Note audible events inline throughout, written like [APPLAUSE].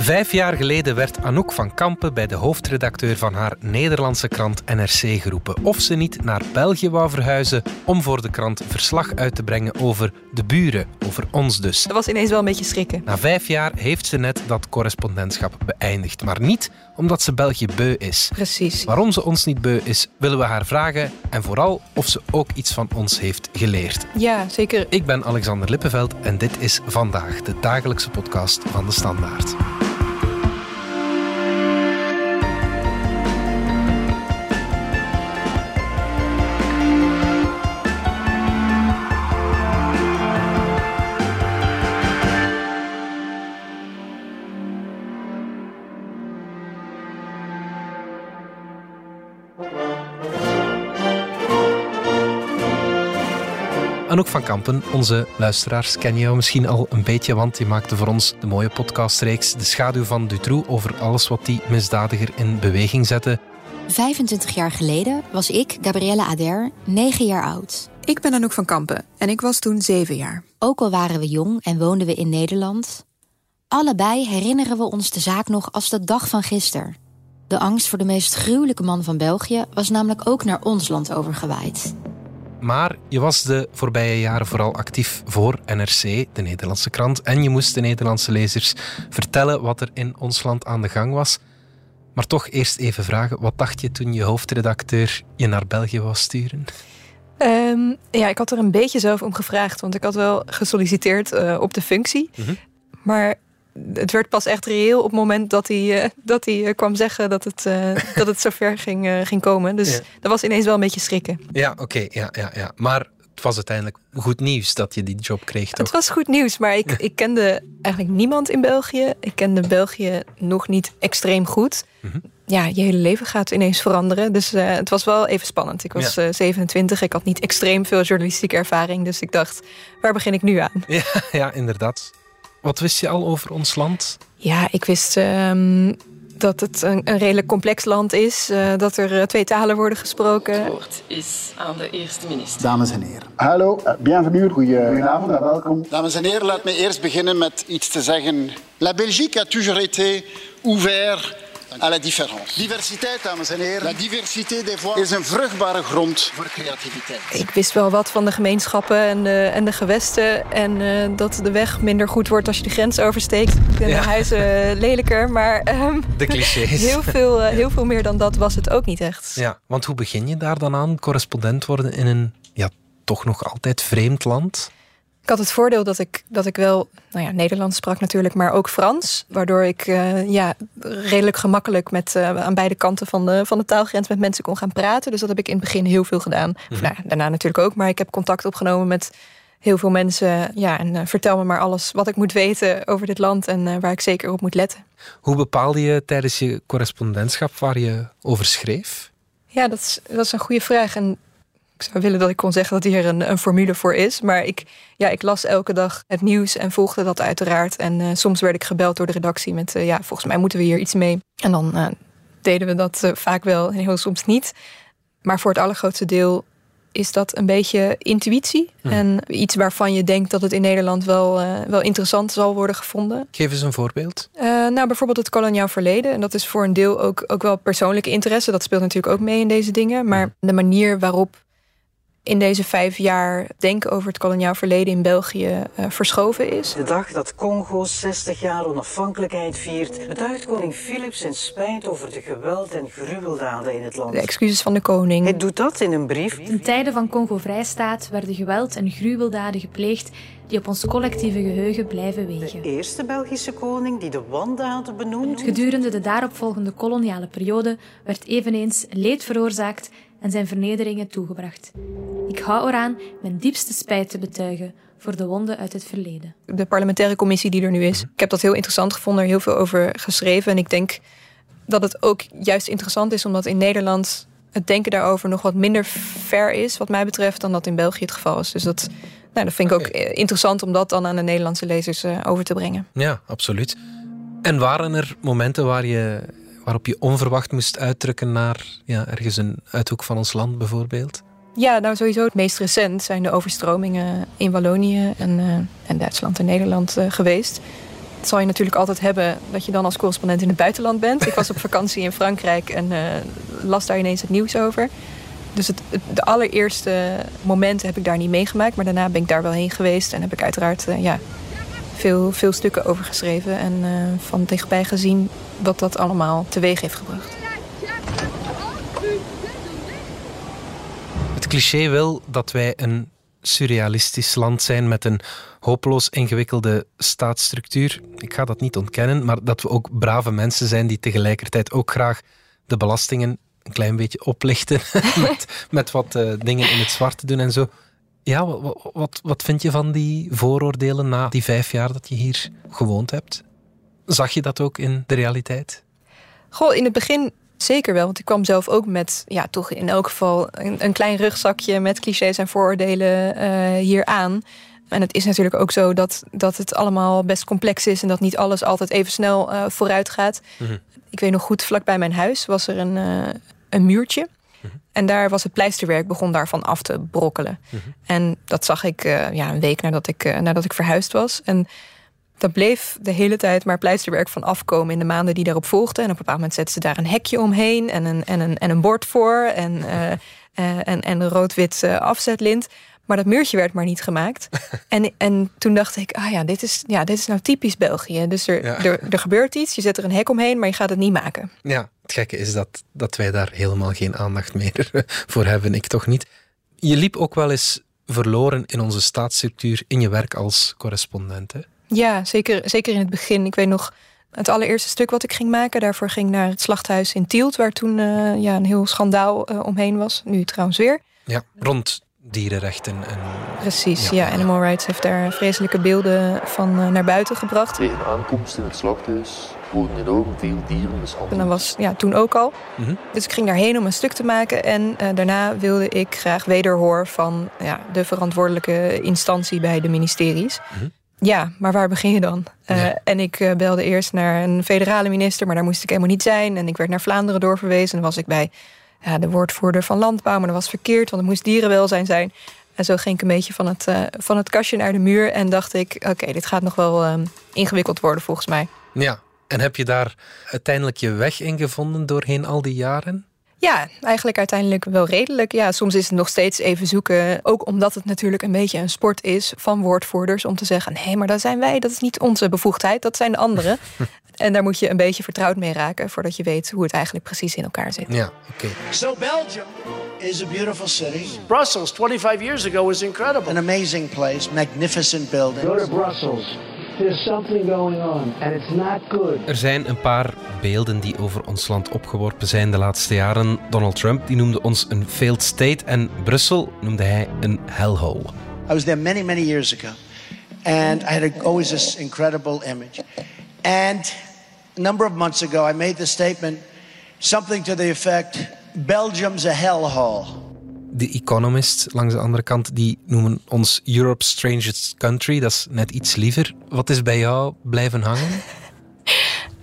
Vijf jaar geleden werd Anouk van Kampen bij de hoofdredacteur van haar Nederlandse krant NRC geroepen of ze niet naar België wou verhuizen om voor de krant verslag uit te brengen over de buren, over ons dus. Dat was ineens wel een beetje schrikken. Na vijf jaar heeft ze net dat correspondentschap beëindigd, maar niet omdat ze België beu is. Precies. Waarom ze ons niet beu is, willen we haar vragen en vooral of ze ook iets van ons heeft geleerd. Ja, zeker. Ik ben Alexander Lippenveld en dit is Vandaag, de dagelijkse podcast van de Standaard. Van Kampen, onze luisteraars kennen jou misschien al een beetje, want je maakte voor ons de mooie podcastreeks De schaduw van Dutroux over alles wat die misdadiger in beweging zette. 25 jaar geleden was ik, Gabrielle Ader, 9 jaar oud. Ik ben Anouk van Kampen en ik was toen 7 jaar. Ook al waren we jong en woonden we in Nederland, allebei herinneren we ons de zaak nog als de dag van gisteren. De angst voor de meest gruwelijke man van België was namelijk ook naar ons land overgewaaid. Maar je was de voorbije jaren vooral actief voor NRC, de Nederlandse krant. En je moest de Nederlandse lezers vertellen wat er in ons land aan de gang was. Maar toch eerst even vragen, wat dacht je toen je hoofdredacteur je naar België wou sturen? Um, ja, ik had er een beetje zelf om gevraagd, want ik had wel gesolliciteerd uh, op de functie. Mm -hmm. Maar het werd pas echt reëel op het moment dat hij, uh, dat hij uh, kwam zeggen dat het, uh, [LAUGHS] dat het zover ging, ging komen. Dus ja. dat was ineens wel een beetje schrikken. Ja, oké. Okay, ja, ja, ja. Maar het was uiteindelijk goed nieuws dat je die job kreeg, toch? Het was goed nieuws, maar ik, ik kende eigenlijk niemand in België. Ik kende België nog niet extreem goed. Mm -hmm. Ja, je hele leven gaat ineens veranderen. Dus het was wel even spannend. Ik was ja. 27, ik had niet extreem veel journalistieke ervaring. Dus ik dacht, waar begin ik nu aan? Ja, ja inderdaad. Wat wist je al over ons land? Ja, ik wist um, dat het een, een, redelijk complex land is. Uh, dat er uh, twee talen worden gesproken. Het woord is aan de eerste minister. Dames en heren. Hallo, uh, bienvenue, goedenavond en welkom. Dames en heren, laat me eerst beginnen met iets te zeggen. La Belgique a toujours été ouvert à la différence. Diversiteit, dames en heren. La diversité des voix is een vruchtbare grond voor creativiteit. Ik wist wel wat van de gemeenschappen en de, en de gewesten. En uh, dat de weg minder goed wordt als je de grens oversteekt. Ik vind ja. de huizen lelijker, maar... Um, de clichés. Heel veel, uh, heel veel meer dan dat was het ook niet echt. Ja, want hoe begin je daar dan aan? Correspondent worden in een ja, toch nog altijd vreemd land? Ik had het voordeel dat ik, dat ik wel nou ja, Nederlands sprak natuurlijk, maar ook Frans. Waardoor ik uh, ja, redelijk gemakkelijk met, uh, aan beide kanten van de, van de taalgrens met mensen kon gaan praten. Dus dat heb ik in het begin heel veel gedaan. Mm-hmm. Nou, daarna natuurlijk ook, maar ik heb contact opgenomen met heel veel mensen. Ja, en uh, vertel me maar alles wat ik moet weten over dit land en waar ik zeker op moet letten. Hoe bepaalde je tijdens je correspondentschap waar je over schreef? Ja, dat is, dat is een goede vraag. En ik zou willen dat ik kon zeggen dat hier een, een formule voor is. Maar ik, ja, ik las elke dag het nieuws en volgde dat uiteraard. En uh, soms werd ik gebeld door de redactie met... Uh, ja, volgens mij moeten we hier iets mee. En dan uh, deden we dat vaak wel en heel soms niet. Maar voor het allergrootste deel is dat een beetje intuïtie. Hmm. En iets waarvan je denkt dat het in Nederland wel, wel interessant zal worden gevonden. Geef eens een voorbeeld. nou, bijvoorbeeld het koloniaal verleden. En dat is voor een deel ook, ook wel persoonlijke interesse. Dat speelt natuurlijk ook mee in deze dingen. Maar de manier waarop in deze vijf jaar denken over het koloniaal verleden in België uh, verschoven is. De dag dat Congo 60 jaar onafhankelijkheid viert, betuigt koning Philip zijn spijt over de geweld en gruweldaden in het land. De excuses van de koning. Hij doet dat in een brief. In tijden van Congo-vrijstaat werden geweld en gruweldaden gepleegd die op ons collectieve geheugen blijven wegen. De eerste Belgische koning die de wandaden benoemd. Gedurende de daaropvolgende koloniale periode werd eveneens leed veroorzaakt en zijn vernederingen toegebracht. Ik hou eraan mijn diepste spijt te betuigen voor de wonden uit het verleden. De parlementaire commissie die er nu is, ik heb dat heel interessant gevonden, er heel veel over geschreven. En ik denk dat het ook juist interessant is, omdat in Nederland het denken daarover nog wat minder ver is, wat mij betreft, dan dat in België het geval is. Dus dat, nou, dat vind ik okay. ook interessant om dat dan aan de Nederlandse lezers uh, over te brengen. Ja, absoluut. En waren er momenten waar je waarop je onverwacht moest uitdrukken naar ja, ergens een uithoek van ons land bijvoorbeeld? Ja, nou sowieso het meest recent zijn de overstromingen in Wallonië en, uh, en Duitsland en Nederland uh, geweest. zal je natuurlijk altijd hebben dat je dan als correspondent in het buitenland bent. Ik was op [LAUGHS] vakantie in Frankrijk en uh, las daar ineens het nieuws over. Dus het, de allereerste momenten heb ik daar niet meegemaakt. Maar daarna ben ik daar wel heen geweest. En heb ik uiteraard ja, veel, veel stukken over geschreven. En uh, van dichtbij gezien wat dat allemaal teweeg heeft gebracht. Het cliché wil dat wij een surrealistisch land zijn met een hopeloos ingewikkelde staatsstructuur. Ik ga dat niet ontkennen, maar dat we ook brave mensen zijn die tegelijkertijd ook graag de belastingen een klein beetje oplichten [LAUGHS] met, wat uh, dingen in het zwart te doen en zo. Ja, wat, wat, wat vind je van die vooroordelen na die vijf jaar dat je hier gewoond hebt? Zag je dat ook in de realiteit? Goh, in het begin zeker wel. Want ik kwam zelf ook met, ja, toch in elk geval een, een klein rugzakje met clichés en vooroordelen uh, hier aan. En het is natuurlijk ook zo dat, dat het allemaal best complex is en dat niet alles altijd even snel uh, vooruit gaat. Mm -hmm. Ik weet nog goed, vlakbij mijn huis was er een, uh, een muurtje. Mm -hmm. En daar was het pleisterwerk, begon daarvan af te brokkelen. Mm -hmm. En dat zag ik uh, ja, een week nadat ik, nadat ik verhuisd was. En dat bleef de hele tijd maar pleisterwerk van afkomen in de maanden die daarop volgden. En op een bepaald moment zetten ze daar een hekje omheen en een, en een, en een bord voor en, uh, [LAUGHS] en, en rood-wit afzetlint. Maar dat muurtje werd maar niet gemaakt. [LAUGHS] en, en toen dacht ik, ah ja, dit is, ja, dit is nou typisch België. Dus er, ja. er, er gebeurt iets, je zet er een hek omheen, maar je gaat het niet maken. Ja, het gekke is dat, dat wij daar helemaal geen aandacht meer [LAUGHS] voor hebben. Ik toch niet. Je liep ook wel eens verloren in onze staatsstructuur in je werk als correspondent. Hè? Ja, zeker, zeker in het begin. Ik weet nog het allereerste stuk wat ik ging maken. Daarvoor ging ik naar het slachthuis in Tielt, waar toen uh, ja, een heel schandaal uh, omheen was. Nu trouwens weer. Ja, rond dierenrechten. En, Precies, ja, ja. Animal Rights heeft daar vreselijke beelden van uh, naar buiten gebracht. Tegen aankomst in het slachthuis worden enorm veel dieren mishandeld. En dat was ja, toen ook al. Mm -hmm. Dus ik ging daarheen om een stuk te maken. En daarna wilde ik graag wederhoor van ja, de verantwoordelijke instantie bij de ministeries. Mm -hmm. Ja, maar waar begin je dan? Ja. Uh, en ik uh, belde eerst naar een federale minister, maar daar moest ik helemaal niet zijn. En ik werd naar Vlaanderen doorverwezen. En dan was ik bij ja, de woordvoerder van landbouw, maar dat was verkeerd, want het moest dierenwelzijn zijn. En zo ging ik een beetje van het, uh, van het kastje naar de muur en dacht ik: oké, okay, dit gaat nog wel um, ingewikkeld worden volgens mij. Ja, en heb je daar uiteindelijk je weg in gevonden doorheen al die jaren? Ja, eigenlijk uiteindelijk wel redelijk. Ja, soms is het nog steeds even zoeken. Ook omdat het natuurlijk een beetje een sport is van woordvoerders om te zeggen: nee, maar dat zijn wij, dat is niet onze bevoegdheid, dat zijn de anderen. [LAUGHS] en daar moet je een beetje vertrouwd mee raken voordat je weet hoe het eigenlijk precies in elkaar zit. Ja, oké. Okay. So Belgium is a beautiful city. Brussels 25 years ago was incredible. An amazing place, magnificent buildings. Go to Brussels. There's something going on and it's not good. Er zijn een paar beelden die over ons land opgeworpen zijn de laatste jaren. Donald Trump die noemde ons een failed state en Brussel noemde hij een hellhole. I was there many many years ago and I had always this incredible image. And a number of months ago I made the statement something to the effect Belgium's a hellhole. The Economist langs de andere kant, die noemen ons Europe's strangest country. Dat is net iets liever. Wat is bij jou blijven hangen?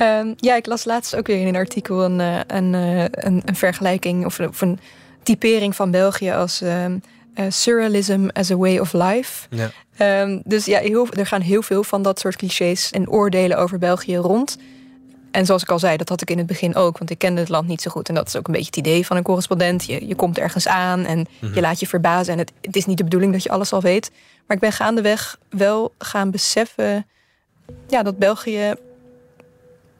um, [LAUGHS] ja, ik las laatst ook weer in een artikel een, een, een, een vergelijking of, of, een typering van België als um, uh, surrealism as a way of life. Ja. Um, dus ja, heel, er gaan heel veel van dat soort clichés en oordelen over België rond. En zoals ik al zei, dat had ik in het begin ook, want ik kende het land niet zo goed. En dat is ook een beetje het idee van een correspondent. Je, je komt ergens aan en mm-hmm. je laat je verbazen. En het, het, is niet de bedoeling dat je alles al weet. Maar ik ben gaandeweg wel gaan beseffen ja, dat België.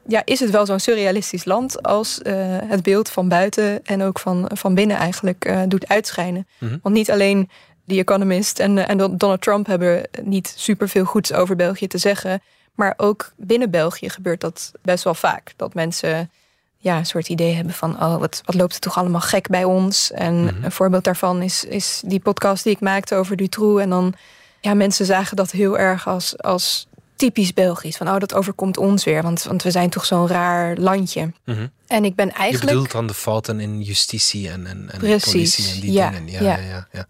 Ja, is het wel zo'n surrealistisch land als uh, het beeld van buiten en ook van, van binnen eigenlijk uh, doet uitschijnen. Mm-hmm. Want niet alleen The Economist en, uh, en Donald Trump hebben niet superveel goeds over België te zeggen. Maar ook binnen België gebeurt dat best wel vaak. Dat mensen ja, een soort idee hebben van... oh, wat, wat loopt er toch allemaal gek bij ons? En mm-hmm. een voorbeeld daarvan is, is die podcast die ik maakte over Dutroux. En dan, ja, mensen zagen dat heel erg als, als typisch Belgisch. Van, oh, dat overkomt ons weer, want, want we zijn toch zo'n raar landje. Mm-hmm. En ik ben eigenlijk... Je bedoelt dan de fouten in justitie en, en, en Precies, politie en die ja, dingen. Ja, ja. ja, ja,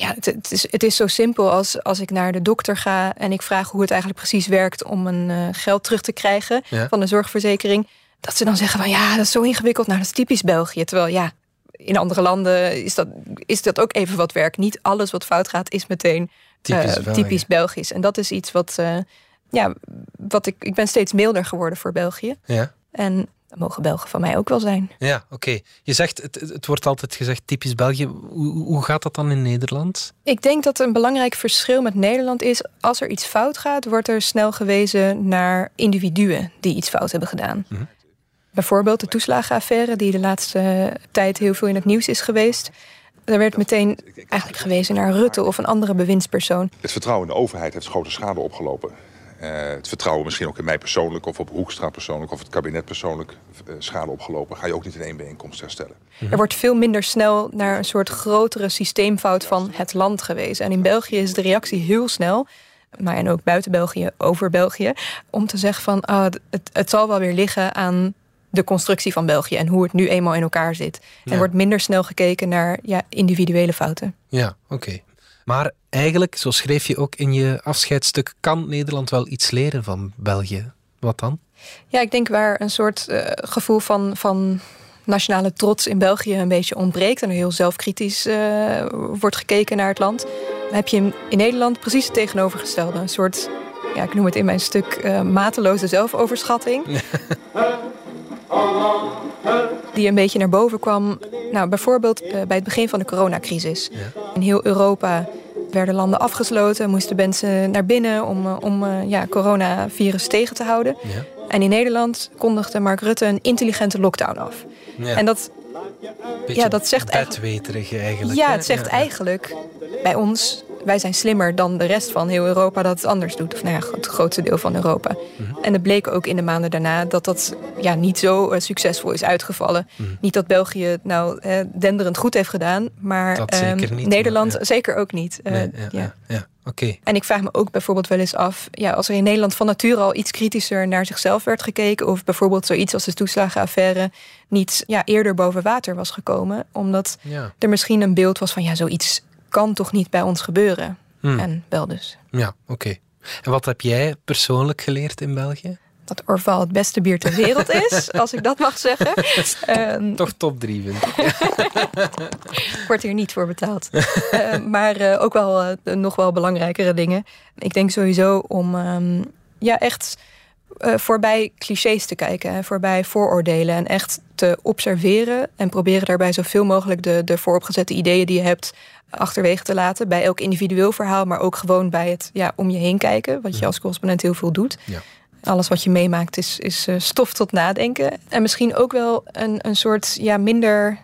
ja. Het, het, is, het is zo simpel als als ik naar de dokter ga en ik vraag hoe het eigenlijk precies werkt om een uh, geld terug te krijgen Ja. van de zorgverzekering. Dat ze dan zeggen van ja, dat is zo ingewikkeld. Nou, dat is typisch België. Terwijl ja, in andere landen is dat, is dat ook even wat werk. Niet alles wat fout gaat is meteen Typisch eh, typisch Belgisch. En dat is iets wat, eh, ja, wat ik, ik ben steeds milder geworden voor België. Ja. En dat mogen Belgen van mij ook wel zijn. Ja, oké. Je zegt, het, het wordt altijd gezegd typisch België. Hoe, hoe gaat dat dan in Nederland? Ik denk dat een belangrijk verschil met Nederland is... als er iets fout gaat, wordt er snel gewezen naar individuen... die iets fout hebben gedaan. Mhm. Bijvoorbeeld de toeslagenaffaire... die de laatste tijd heel veel in het nieuws is geweest. Er werd meteen eigenlijk gewezen naar Rutte of een andere bewindspersoon. Het vertrouwen in de overheid heeft grote schade opgelopen. Uh, het vertrouwen misschien ook in mij persoonlijk of op Hoekstra persoonlijk of het kabinet persoonlijk uh, schade opgelopen. Ga je ook niet in één bijeenkomst herstellen. Er wordt veel minder snel naar een soort grotere systeemfout van het land gewezen. En in België is de reactie heel snel. Maar en ook buiten België, over België. Om te zeggen van ah, het, het zal wel weer liggen aan de constructie van België en hoe het nu eenmaal in elkaar zit. Er wordt minder snel gekeken naar ja, individuele fouten. Ja, oké. Maar eigenlijk, zo schreef je ook in je afscheidsstuk, kan Nederland wel iets leren van België. Wat dan? Ja, ik denk waar een soort uh, gevoel van, van nationale trots in België een beetje ontbreekt en er heel zelfkritisch uh, wordt gekeken naar het land, heb je in Nederland precies het tegenovergestelde. Een soort, ja, ik noem het in mijn stuk, uh, mateloze zelfoverschatting. [LAUGHS] Die een beetje naar boven kwam. Nou, bijvoorbeeld uh, bij het begin van de coronacrisis. Ja. In heel Europa werden landen afgesloten, moesten mensen naar binnen om, uh, om uh, ja, coronavirus tegen te houden. Ja. En in Nederland kondigde Mark Rutte een intelligente lockdown af. Ja. En dat, ja, dat zegt bedweterig eigenlijk. Ja, het zegt eigenlijk bij ons wij zijn slimmer dan de rest van heel Europa dat het anders doet. Of nou ja, het grootste deel van Europa. Mhm. En het bleek ook in de maanden daarna dat dat ja, niet zo uh, succesvol is uitgevallen. Mm-hmm. Niet dat België het nou denderend goed heeft gedaan, maar dat zeker um, niet, Nederland maar, ja. zeker ook niet. Uh, nee, ja, ja. ja. Okay. En ik vraag me ook bijvoorbeeld wel eens af, ja, als er in Nederland van nature al iets kritischer naar zichzelf werd gekeken, of bijvoorbeeld zoiets als de toeslagenaffaire niet ja, eerder boven water was gekomen, omdat ja. er misschien een beeld was van ja, zoiets kan toch niet bij ons gebeuren. Hmm. En wel dus. Ja, oké. Okay. En wat heb jij persoonlijk geleerd in België? Dat Orval het beste bier ter wereld is, [LAUGHS] als ik dat mag zeggen. um, Toch top drie vind ik. [LAUGHS] Wordt hier niet voor betaald. uh, maar uh, ook wel uh, nog wel belangrijkere dingen. Ik denk sowieso om um, ja, echt uh, voorbij clichés te kijken. Hè, voorbij vooroordelen. En echt te observeren. En proberen daarbij zoveel mogelijk de, de vooropgezette ideeën die je hebt achterwege te laten. Bij elk individueel verhaal, maar ook gewoon bij het ja, om je heen kijken. Wat je als correspondent heel veel doet. Ja. Alles wat je meemaakt is, is uh, stof tot nadenken. En misschien ook wel een, een soort ja, minder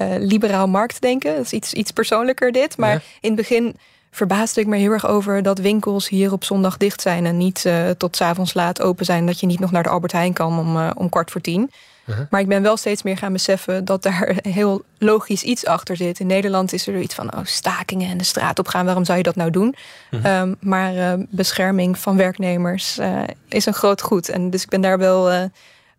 uh, liberaal marktdenken. Dat is iets, iets persoonlijker dit. Maar Ja. in het begin verbaasde ik me heel erg over dat winkels hier op zondag dicht zijn en niet uh, tot 's avonds laat open zijn. Dat je niet nog naar de Albert Heijn kan om, uh, om kwart voor tien. Uh-huh. Maar ik ben wel steeds meer gaan beseffen dat daar [LAUGHS] heel logisch iets achter zit. In Nederland is er iets van oh, stakingen en de straat op gaan. Waarom zou je dat nou doen? Uh-huh. Um, maar uh, bescherming van werknemers uh, is een groot goed. En dus ik ben daar wel uh,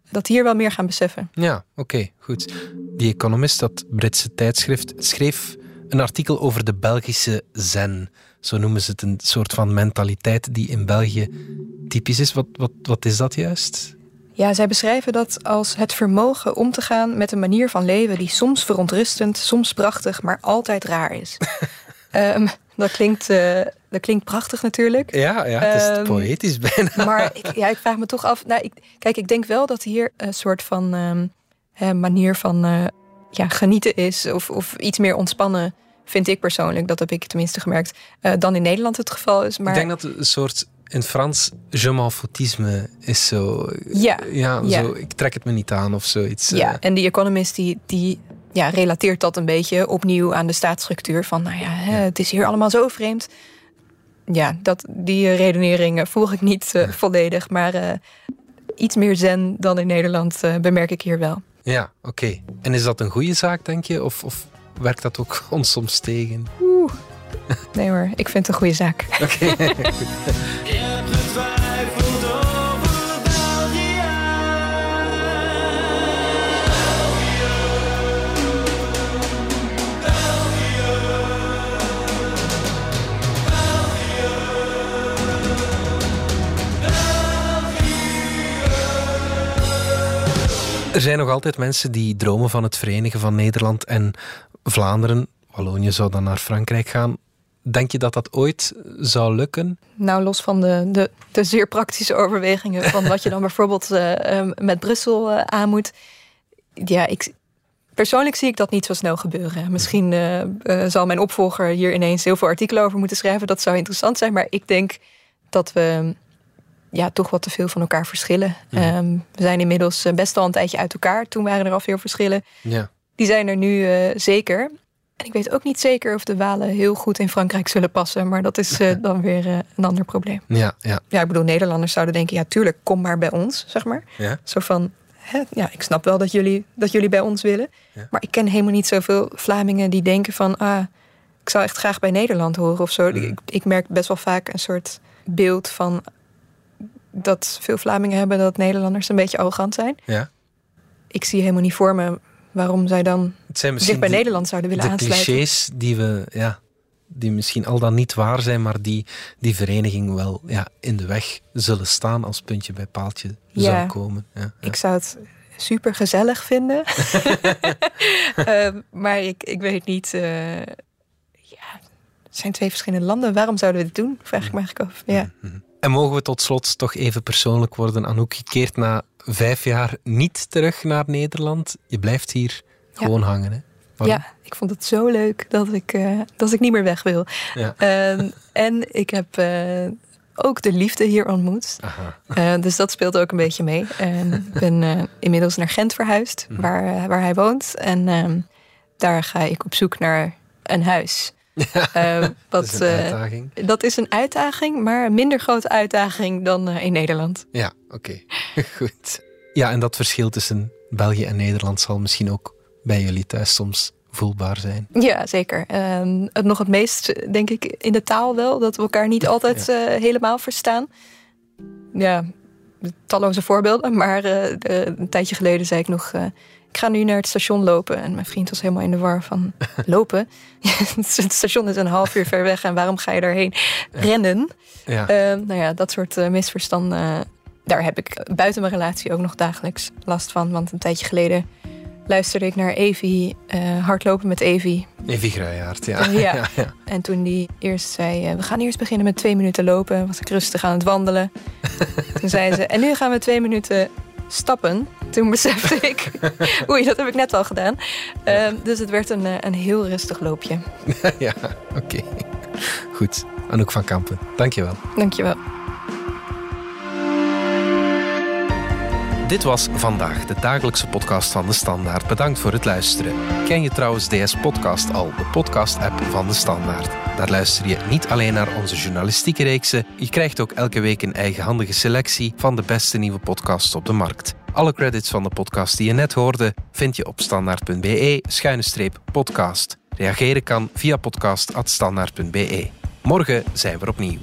dat hier wel meer gaan beseffen. Ja, oké, okay, goed. Die economist, dat Britse tijdschrift, schreef een artikel over de Belgische zen. Zo noemen ze het een soort van mentaliteit die in België typisch is. Wat, wat, wat is dat juist? Ja, zij beschrijven dat als het vermogen om te gaan met een manier van leven die soms verontrustend, soms prachtig, maar altijd raar is. um, [LAUGHS] dat, klinkt, uh, dat klinkt prachtig natuurlijk. Ja, ja het is um, poëtisch bijna. [LAUGHS] Maar ik, ja, ik vraag me toch af. Nou, ik, kijk, ik denk wel dat hier een soort van um, hè, manier van uh, ja, genieten is, of, of iets meer ontspannen. Vind ik persoonlijk, dat heb ik tenminste gemerkt, uh, dan in Nederland het geval is. Maar... Ik denk dat een soort in Frans, je m'en foutisme is zo. Ja, ja, ja. Zo, ik trek het me niet aan of zoiets. Ja, en die economist die, die ja, relateert dat een beetje opnieuw aan de staatsstructuur. Van nou ja, hè, het is hier allemaal zo vreemd. Ja, dat, die redenering volg ik niet uh, volledig. Maar iets meer zen dan in Nederland bemerk ik hier wel. Ja, oké. Okay. En is dat een goede zaak, denk je? Of, of werkt dat ook [LAUGHS] ons soms tegen? Oeh. Nee hoor, ik vind het een goede zaak. Oké. [LAUGHS] Okay. Er zijn nog altijd mensen die dromen van het verenigen van Nederland en Vlaanderen. Wallonië zou dan naar Frankrijk gaan. Denk je dat dat ooit zou lukken? Nou, los van de, de, de zeer praktische overwegingen van wat je dan [LAUGHS] bijvoorbeeld uh, um, met Brussel uh, aan moet. Ja, ik, persoonlijk zie ik dat niet zo snel gebeuren. Misschien uh, zal mijn opvolger hier ineens heel veel artikelen over moeten schrijven. Dat zou interessant zijn. Maar ik denk dat we ja, toch wat te veel van elkaar verschillen. Ja. Um, we zijn inmiddels best al een tijdje uit elkaar. Toen waren er al veel verschillen. Ja. Die zijn er nu zeker. En ik weet ook niet zeker of de Walen heel goed in Frankrijk zullen passen. Maar dat is uh, [LAUGHS] dan weer uh, een ander probleem. Ja, ja. ja, ik bedoel, Nederlanders zouden denken: ja, tuurlijk, kom maar bij ons, zeg maar. Ja. Zo van: hè, ja, ik snap wel dat jullie, dat jullie bij ons willen. Ja. Maar ik ken helemaal niet zoveel Vlamingen die denken: van, ah, ik zou echt graag bij Nederland horen of zo. Mm. Ik, ik merk best wel vaak een soort beeld van dat veel Vlamingen hebben dat Nederlanders een beetje arrogant zijn. Ja. Ik zie helemaal niet voor me waarom zij dan zich bij de, Nederland zouden willen de aansluiten. clichés die we, ja, die misschien al dan niet waar zijn, maar die die vereniging wel ja, in de weg zullen staan als puntje bij paaltje Ja. zou komen. Ja, ja. Ik zou het super gezellig vinden. [LAUGHS] Ehm, maar ik, ik weet niet. eh, ja, het zijn twee verschillende landen. Waarom zouden we dit doen? Vraag ik me eigenlijk af. Ja. En mogen we tot slot toch even persoonlijk worden? Anouk, je keert na vijf jaar niet terug naar Nederland. Je blijft hier gewoon hangen. Hè? Waarom? ja, ik vond het zo leuk dat ik, eh, dat ik niet meer weg wil. Ja. Ehm, en ik heb eh, ook de liefde hier ontmoet. Aha. Eh, dus dat speelt ook een beetje mee. En ik ben inmiddels naar Gent verhuisd, Mhm. waar, waar hij woont. En ehm, daar ga ik op zoek naar een huis. Eh, [LAUGHS] wat, is een eh, uitdaging. dat is een uitdaging, maar een minder grote uitdaging dan eh, in Nederland. Ja, oké. [LAUGHS] Goed. Ja, en dat verschil tussen België en Nederland zal misschien ook bij jullie thuis soms voelbaar zijn. Ja, zeker. Ehm, het nog het meest, denk ik, in de taal wel. Dat we elkaar niet [LAUGHS] altijd helemaal verstaan. Ja, talloze voorbeelden. Maar de- een tijdje geleden zei ik nog... ik ga nu naar het station lopen. En mijn vriend was helemaal in de war van... [LAUGHS] lopen? [LAUGHS] het station is een half uur ver weg. En waarom ga je daarheen? Rennen? Ja. Ehm, nou ja, dat soort eh, misverstanden... daar heb ik buiten mijn relatie ook nog dagelijks last van. Want een tijdje geleden luisterde ik naar Evie... eh, hardlopen met ja. Eh, ja. [LAUGHS] ja, ja. En toen die eerst zei, eh, we gaan eerst beginnen met twee minuten lopen, was ik rustig aan het wandelen. toen zei ze, en nu gaan we twee minuten stappen. Toen besefte ik, [LAUGHS] oei, dat heb ik net al gedaan. Ehm, dus het werd een, eh, een heel rustig loopje. [LAUGHS] ja, oké. Goed. Anouk van Kampen, dankjewel. Dankjewel. Dit was vandaag de dagelijkse podcast van de Standaard. Bedankt voor het luisteren. Ken je trouwens DS Podcast al, de podcast-app van de Standaard? Daar luister je niet alleen naar onze journalistieke reeksen, je krijgt ook elke week een eigenhandige selectie van de beste nieuwe podcasts op de markt. Alle credits van de podcast die je net hoorde vind je op standaard.be-podcast. Reageren kan via podcast.standaard.be. Morgen zijn we opnieuw.